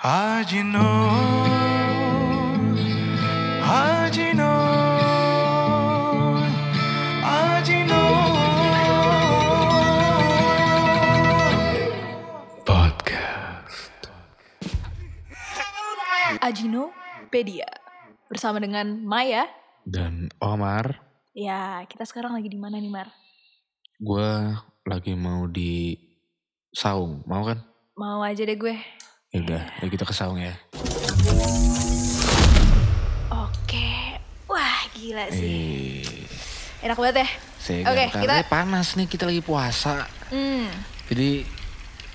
Ajino, Ajino, Ajino. Podcast. Ajinopedia bersama dengan Maya. Dan Omar, Ya, kita sekarang lagi di mana nih, Mar? gue lagi mau di saung, mau kan? Mau aja deh gue. Ya udah, ya kita ke saung ya. Oke. Wah, gila sih. Eh, Enak banget ya. Oke, karena kita- panas nih, kita lagi puasa. Hmm, Jadi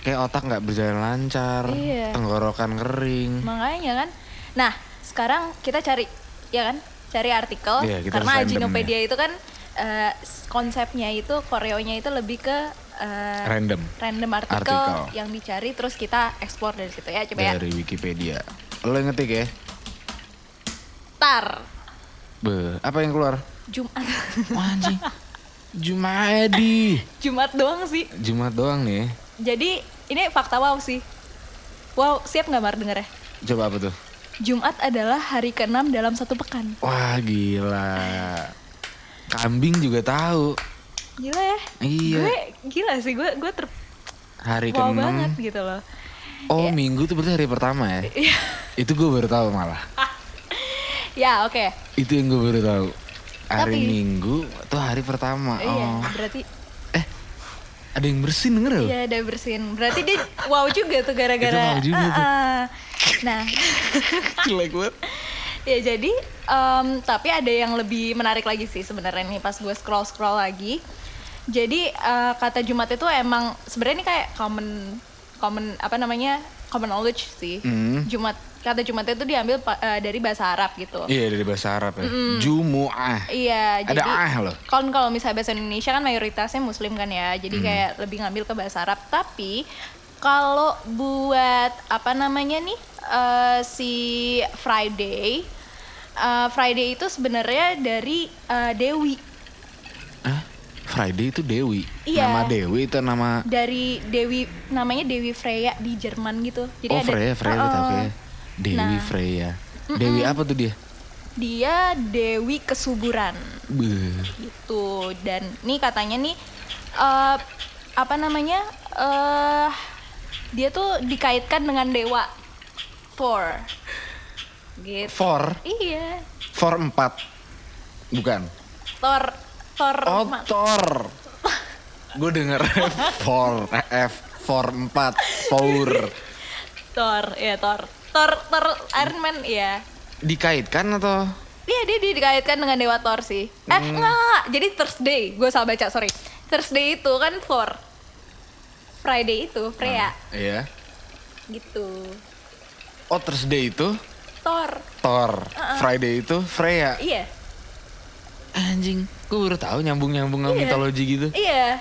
kayak otak nggak berjalan lancar, Iya. tenggorokan kering. makanya kan. Nah, sekarang kita cari ya kan? Cari artikel Iya, karena Ajinopedia itu kan eh, s- konsepnya itu koreonya itu lebih ke eh, Random random artikel, Artikel. yang dicari terus kita explore dari situ ya. Coba ya. dari Wikipedia. Lo yang ngetik ya? Tar. Be, apa yang keluar? Jumat. Wah, anjing. Jumadi. Jumat doang sih. Jumat doang nih. Jadi ini fakta wow sih. Wow, siap nggak Mar denger ya? Coba apa tuh? Jumat adalah hari ke-6 dalam satu pekan. Wah gila. Kambing juga tahu. Gila ya? Iya. Gue gila sih, gue gue ter Hari wow ke-6. banget gitu loh. Oh minggu tuh berarti hari pertama ya? Iya. Itu gue baru tahu malah. ya, oke. Itu yang gue baru tahu. Hari Tapi- minggu tuh hari pertama. Iya, Oh. berarti Ada yang bersin denger loh? iya ada bersin. Berarti dia wow juga tuh gara-gara. Itu wow juga. Ah, ah. Nah, Jelek banget. ya jadi em, tapi ada yang lebih menarik lagi sih sebenarnya nih pas gue scroll scroll lagi. Jadi eh, kata Jumat itu emang sebenarnya ini kayak common common apa namanya common knowledge sih. Hmm. Jumat kata Jumat itu diambil eh, dari bahasa Arab gitu. Iya dari bahasa Arab ya. Jumu'ah. Iya, Ada jadi ah loh. kalau kalau misalnya bahasa Indonesia kan mayoritasnya Muslim kan ya, jadi Hmm. kayak lebih ngambil ke bahasa Arab. Tapi kalau buat apa namanya nih eh, si Friday, eh, Friday itu sebenarnya dari eh, Dewi, Hah? Friday itu Dewi. Iya. Nama Dewi itu nama dari Dewi namanya Dewi Freya di Jerman gitu. Jadi Oh ada Freya, Freya oh. oke. Dewi Nah. Freya. Dewi apa tuh dia? Dia Dewi kesuburan. Beuh. gitu dan nih katanya nih eh apa namanya eh dia tuh dikaitkan dengan dewa Thor gitu For, iya for empat. Bukan. Thor Thor. Gue denger for F for empat for Thor ya Thor. Thor Thor Iron Man ya dikaitkan atau? Iya dia, dia dikaitkan dengan dewa Thor sih. Eh Hmm. enggak, enggak jadi Thursday gue salah baca sorry. Thursday itu kan Thor Friday itu Freya. Iya. gitu. Oh Thursday itu? Thor. Thor, Friday itu Freya. iya Anjing, gue baru tahu nyambung-nyambung sama Iya. mitologi gitu. iya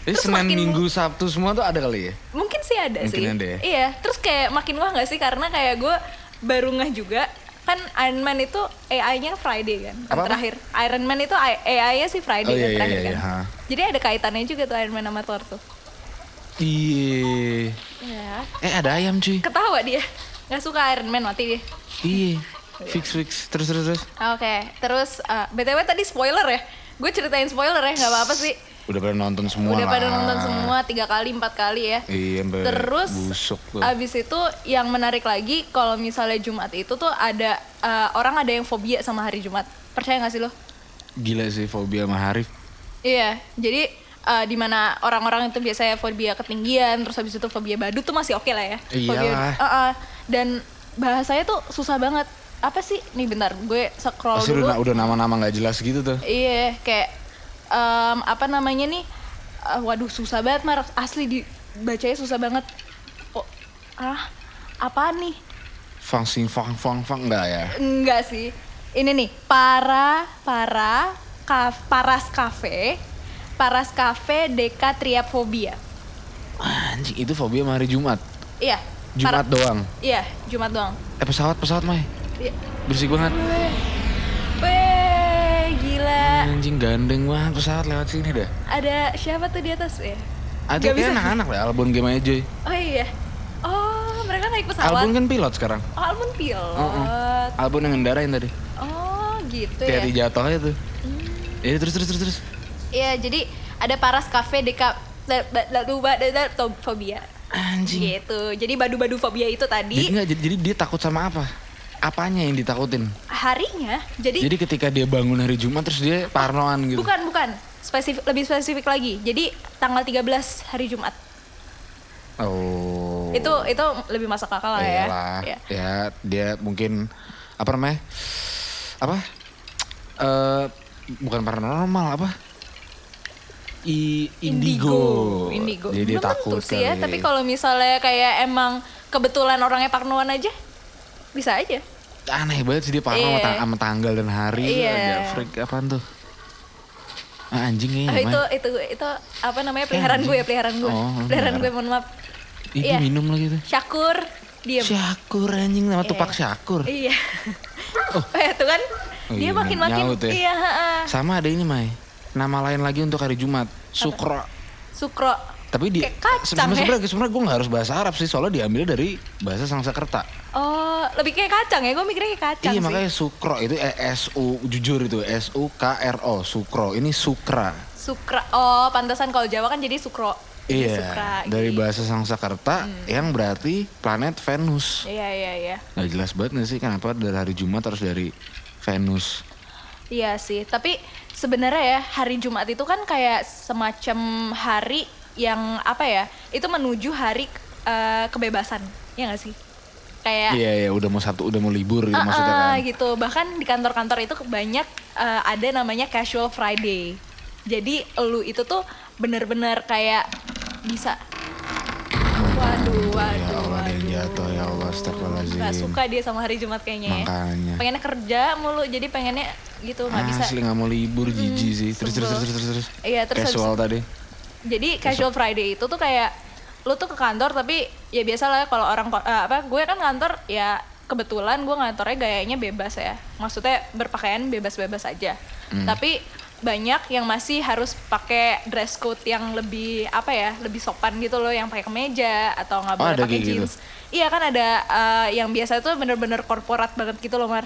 Jadi Terus Senin, makin- Minggu, Sabtu semua tuh ada kali ya? Mungkin sih ada Mungkin sih. ada ya? Iya, terus kayak makin wah gak sih karena kayak gue baru ngeh juga kan Iron Man itu AI-nya Friday kan, yang Apa-apa? terakhir. Iron Man itu AI-nya sih Friday Oh, kan iya, iya, terakhir iya, kan. iya, ha. Jadi ada kaitannya juga tuh Iron Man sama Thor tuh. Iya. Ya. Eh ada ayam cuy. Ketawa dia. Gak suka Iron Man mati dia. Iya. Fix fix. Terus terus terus. Oke, terus uh, BTW tadi spoiler ya. Gue ceritain spoiler ya, nggak apa-apa sih. Udah pada nonton semua Udah pada lah. nonton semua tiga kali, empat kali ya. Iya, sampai Terus busuk tuh. abis itu yang menarik lagi kalau misalnya Jumat itu tuh ada eh, orang ada yang fobia sama hari Jumat. Percaya gak sih lo? Gila sih fobia sama Harif. Iya, jadi eh, di mana orang-orang itu biasanya fobia ketinggian, terus habis itu fobia badut tuh masih oke lah ya. Fobia, Iyalah. Eh, eh, dan bahasanya tuh susah banget. Apa sih? Nih bentar, gue scroll Pasti dulu. udah, udah nama-nama gak jelas gitu tuh. Iya, kayak em, apa namanya nih? Eh, waduh, susah banget, Mar. Asli dibacanya susah banget. Oh, ah, apa nih? Fang sing fang fang fang enggak ya? Enggak sih. Ini nih, para para kaf, paras cafe, paras cafe deka triapfobia. Anjing itu fobia hari Jumat. Iya. Jumat para- doang. Iya, Jumat doang. Eh pesawat pesawat Mai. Iya. Bersih banget. Weh, gila. Anjing gandeng banget pesawat lewat sini dah. Ada siapa tuh di atas ya? Nggak kayak anak-anak lah, Albon Game aja. Oh iya. Oh, mereka naik pesawat. Albun kan pilot sekarang. Oh, Albun pilot. Albun yang ngendarain tadi. Oh, gitu Kayak ya. di jatuh aja tuh. Iya terus terus terus terus. Iya, jadi ada Paras Cafe Deka lalu fobia. Anjing. Gitu. Jadi badu-badu fobia itu Jadi tadi nggak jadi, jadi dia takut sama apa? Apanya yang ditakutin? harinya. Jadi, Jadi ketika dia bangun hari Jumat terus dia parnoan gitu. bukan bukan spesifik lebih spesifik lagi. Jadi tanggal 13 hari Jumat. Oh. Itu itu lebih masuk akal lah ya. Ya. Ya, dia mungkin apa namanya? Apa? Eh bukan paranormal apa? I, indigo. Indigo. Jadi dia takut sih ya, tapi kalau misalnya kayak emang kebetulan orangnya parnoan aja bisa aja. aneh banget sih dia parno sama, tang- sama tanggal dan hari Iya. agak freak apaan tuh? Ah, anjing. Ah, itu itu itu apa namanya peliharaan gue ya peliharaan gue. Oh, peliharaan gue mohon maaf. Ih, dia iya. minum lagi tuh. Syakur diem. Syakur anjing nama Tupak Syakur. Iya. Oh, itu kan Oh dia iya, makin-makin nyaut ya. iya. Sama ada ini Mai. Nama lain lagi untuk hari Jumat, Sukro. Sukro. Tapi di Kayak kacang sebenarnya ya. sebenarnya gue nggak harus bahasa Arab sih soalnya diambil dari bahasa Sanskerta. Oh, lebih kayak kacang ya? Gue mikirnya kayak kacang iya sih. makanya sukro itu eh, S U jujur itu S U K R O sukro ini sukra. Sukra. Oh, pantasan kalau Jawa kan jadi sukro. Iya Sukra, dari gitu. bahasa Sanskerta yang berarti planet Venus. Iya, iya, iya. Gak jelas banget gak sih kenapa dari hari Jumat harus dari Venus. Iya sih, tapi sebenarnya ya hari Jumat itu kan kayak semacam hari yang apa ya? Itu menuju hari eh, kebebasan, ya gak sih? Kayak Iya iya udah mau satu udah mau libur gitu Ah, maksudnya ah, kan. gitu. Bahkan di kantor-kantor itu banyak eh, ada namanya casual Friday. Jadi lu itu tuh bener-bener kayak bisa Waduh, waduh, Ya Allah waduh. jatuh ya Allah astagfirullahaladzim. Gak suka dia sama hari Jumat kayaknya ya. Makanya. Pengennya kerja mulu, jadi pengennya gitu nggak bisa. Asli gak mau libur jijik sih. Terus terus terus terus terus. Iya, terus Casual tadi. Jadi casual Friday itu tuh kayak lu tuh ke kantor tapi ya biasa lah kalau orang eh, apa gue kan kantor ya kebetulan gue kantornya gayanya bebas ya. Maksudnya berpakaian bebas-bebas aja. Hmm. Tapi banyak yang masih harus pakai dress code yang lebih apa ya lebih sopan gitu loh yang pakai kemeja atau nggak Oh, boleh ada pakai gitu? jeans iya kan ada eh, yang biasa tuh bener-bener korporat banget gitu loh mar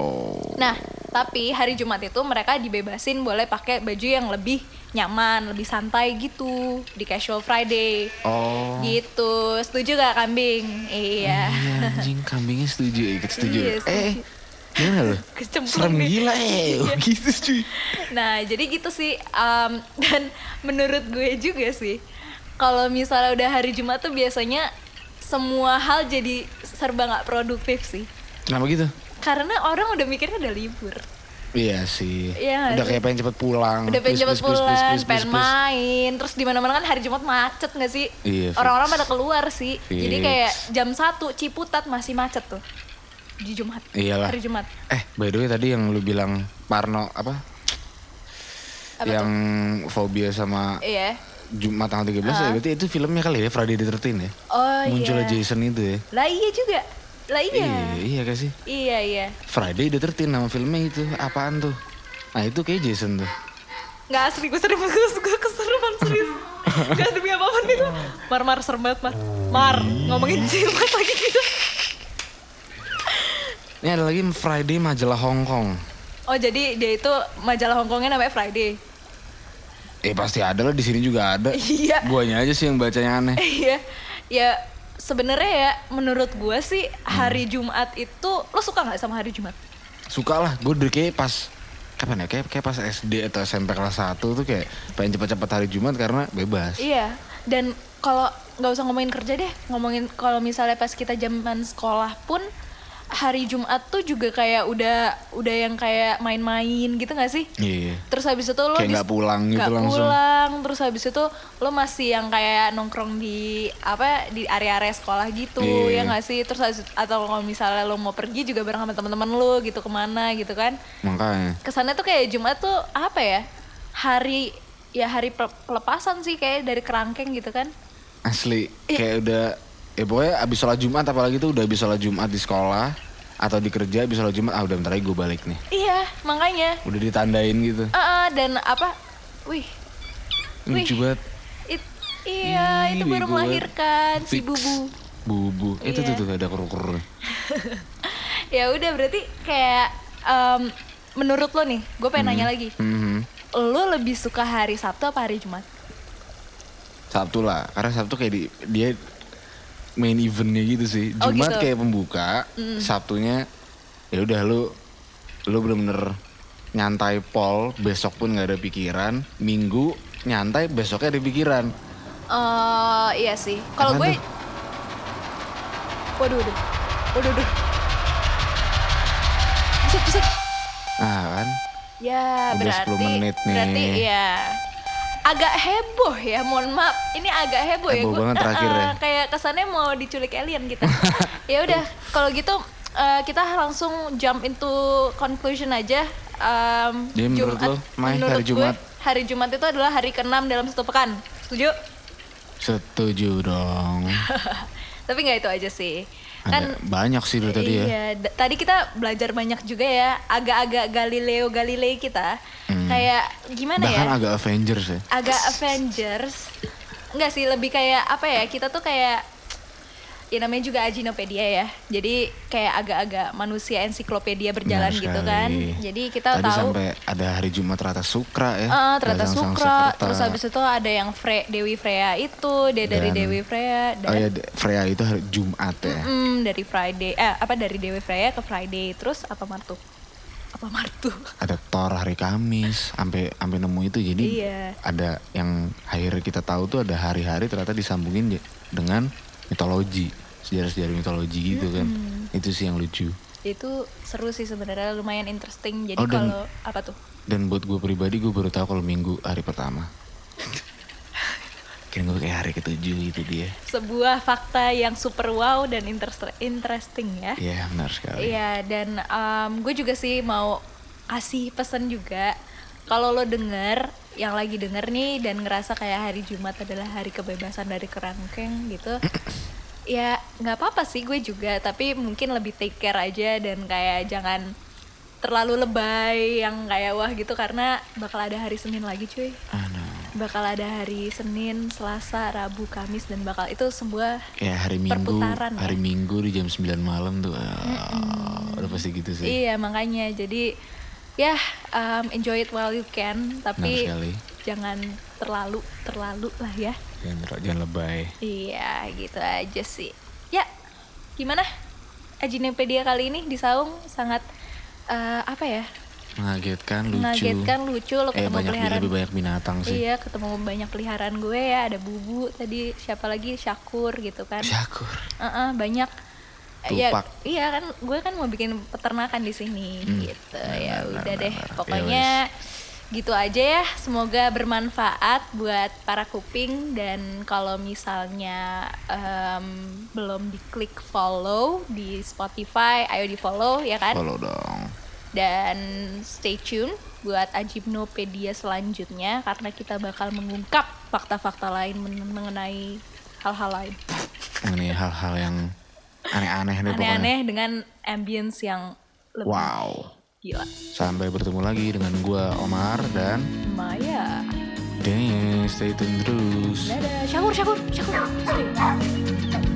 Oh. Nah, tapi hari Jumat itu mereka dibebasin boleh pakai baju yang lebih nyaman, lebih santai gitu di casual Friday. Oh. Gitu. Setuju gak kambing? Iya. Iya anjing kambingnya setuju ikut setuju. Iya, setuju. Eh gimana lo? Serem nih. gila eh Iya. gitu cuy. Nah, jadi gitu sih. um, dan menurut gue juga sih, kalau misalnya udah hari Jumat tuh biasanya semua hal jadi serba nggak produktif sih. Kenapa gitu? Karena orang udah mikirnya udah libur. Iya sih. Iya Udah sih? kayak pengen cepet pulang. udah pengen cepet please, pulang, please, please, pengen main, terus di mana-mana kan hari Jumat macet nggak sih? Iya, Orang-orang pada keluar sih. Jadi Fix. kayak jam 1 Ciputat masih macet tuh. Di Jumat. Iyalah. Hari Jumat. Eh by the way tadi yang lu bilang Parno apa? Apa yang fobia sama Iya. Jumat tanggal 13 ya berarti itu filmnya kali ya Friday the 13 ya? Oh Munculnya iya. Jason itu ya. Lah iya juga. Lah iya. Iya, iya gak sih? Iya iya. Friday the 13 nama filmnya itu apaan tuh? Nah itu kayak Jason tuh. Nggak asli gue serius gue, keserupan serius. Gak demi apa pun itu. Mar mar serem banget mar. Mar ngomongin Jumat lagi gitu. Ini ada lagi Friday majalah Hong Kong. Oh jadi dia itu majalah Hongkongnya namanya Friday. Eh pasti ada lah di sini juga ada. Iya. Guanya aja sih yang bacanya aneh. Iya, ya sebenarnya ya menurut gue sih hari Hmm. Jumat itu lo suka nggak sama hari Jumat? Suka lah, gue dari kayak pas kapan ya? Kayak, kayak pas SD atau SMP kelas 1 tuh kayak pengen cepet-cepet hari Jumat karena bebas. Iya. Dan kalau nggak usah ngomongin kerja deh, ngomongin kalau misalnya pas kita zaman sekolah pun hari Jumat tuh juga kayak udah udah yang kayak main-main gitu nggak sih? Iya. Terus habis itu lo Kayak nggak pulang gitu nggak langsung. pulang, terus habis itu lo masih yang kayak nongkrong di apa di area-area sekolah gitu ya Iya. nggak sih? Terus habis- atau kalau misalnya lo mau pergi juga bareng sama teman-teman lo gitu ke mana gitu kan? Makanya. Kesannya tuh kayak Jumat tuh apa ya? Hari ya hari pe- pelepasan sih kayak dari kerangkeng gitu kan? Asli kayak udah ya pokoknya abis sholat Jumat apalagi tuh udah abis sholat Jumat di sekolah atau di kerja abis sholat Jumat ah udah bentar lagi gue balik nih. Iya makanya. Udah ditandain gitu. Ah, ah, dan apa? Wih, Wih. Lucu banget. it- iya Ih, itu baru melahirkan si bubu. bubu. Itu Iya. tuh tuh ada kur-kur. ya udah berarti kayak em, menurut lo nih gue pengen nanya lagi Mhm. lo lebih suka hari Sabtu apa hari Jumat Sabtu lah, karena Sabtu kayak di, dia main eventnya gitu sih. Oh, Jumat gitu. kayak pembuka, Sabtunya ya udah lu lu bener-bener nyantai pol, besok pun nggak ada pikiran. Minggu nyantai, besoknya ada pikiran. Eh iya sih kalau gue tuh? waduh waduh waduh waduh Buset, buset. Nah kan, Ya Udah berarti 10 menit nih. berarti ya agak heboh ya mohon maaf ini agak heboh, ya Heboh Gua- banget terakhir eh, eh, ya. kayak kesannya mau diculik alien gitu ya udah kalau gitu eh, kita langsung jump into conclusion aja Em, Jadi menurut lo, Mai, menurut hari gue, Jumat? hari Jumat itu adalah hari keenam dalam satu pekan setuju setuju dong. tapi nggak itu aja sih Ada kan banyak sih dari tadi ya. Iya, tadi kita belajar banyak juga ya, agak-agak Galileo Galilei kita. Kayak gimana Hmm. Bahkan ya? agak Avengers ya. Agak Avengers. Enggak sih, lebih kayak apa ya? Kita tuh kayak ya namanya juga Ajinopedia ya. Jadi kayak agak-agak manusia ensiklopedia berjalan Benar gitu kan. Jadi kita Tadi tahu sampai ada hari Jumat ternyata Sukra ya. Dagang sang Sukra, terus habis itu ada yang Fre Dewi Freya itu, dia dari Dan- Dewi Freya dan Oh ya, Freya itu hari Jumat ya. Mm, dari Friday, eh apa dari Dewi Freya ke Friday, terus apa Martu? Apa Martu? Ada Thor hari Kamis, sampai sampai nemu itu jadi Iya. ada yang akhirnya kita tahu tuh ada hari-hari ternyata disambungin dengan mitologi, sejarah-sejarah mitologi gitu kan. Itu sih yang lucu. Itu seru sih sebenarnya, lumayan interesting. Jadi Oh, kalau apa tuh? Dan buat gue pribadi gue baru tahu kalau Minggu hari pertama. Kira gue kayak hari ketujuh gitu dia. Sebuah fakta yang super wow dan interest- interesting ya. Iya benar sekali. Iya, dan em, gue juga sih mau kasih pesan juga. Kalau lo denger, yang lagi denger nih dan ngerasa kayak hari Jumat adalah hari kebebasan dari kerangkeng gitu, ya nggak apa-apa sih gue juga. Tapi mungkin lebih take care aja dan kayak jangan terlalu lebay yang kayak wah gitu karena bakal ada hari Senin lagi cuy. Aduh. Bakal ada hari Senin, Selasa, Rabu, Kamis dan bakal itu sebuah Kayak hari Minggu, Perputaran ya. hari Minggu di jam 9 malam tuh. ah, udah pasti gitu sih. Iya makanya jadi ya um, enjoy it while you can tapi jangan terlalu terlalu lah ya. Jangan, jangan lebay. Iya gitu aja sih. Ya gimana? Ajinopedia kali ini di Saung sangat eh, apa ya? Mengagetkan, lucu. Mengagetkan, lucu lo Eh ketemu banyak peliharaan. lebih banyak binatang sih. Iya ketemu banyak peliharaan gue ya ada bubu tadi siapa lagi Syakur gitu kan. Syakur. Heeh, banyak ya Tupak. iya kan gue kan mau bikin peternakan di sini Hmm. gitu Benar, ya benar, udah deh benar. Ya pokoknya gitu aja ya semoga bermanfaat buat para kuping dan kalau misalnya em, belum diklik follow di Spotify ayo di follow ya kan Follow dong. dan stay tune buat Ajibnopedia selanjutnya karena kita bakal mengungkap fakta-fakta lain men- mengenai hal-hal lain Mengenai hal-hal yang aneh-aneh deh aneh-aneh dengan ambience yang lebih Wow. Gila. Sampai bertemu lagi dengan gua Omar dan Maya. Deng, stay tune terus. Dadah. Syakur, syakur, syakur. Stay.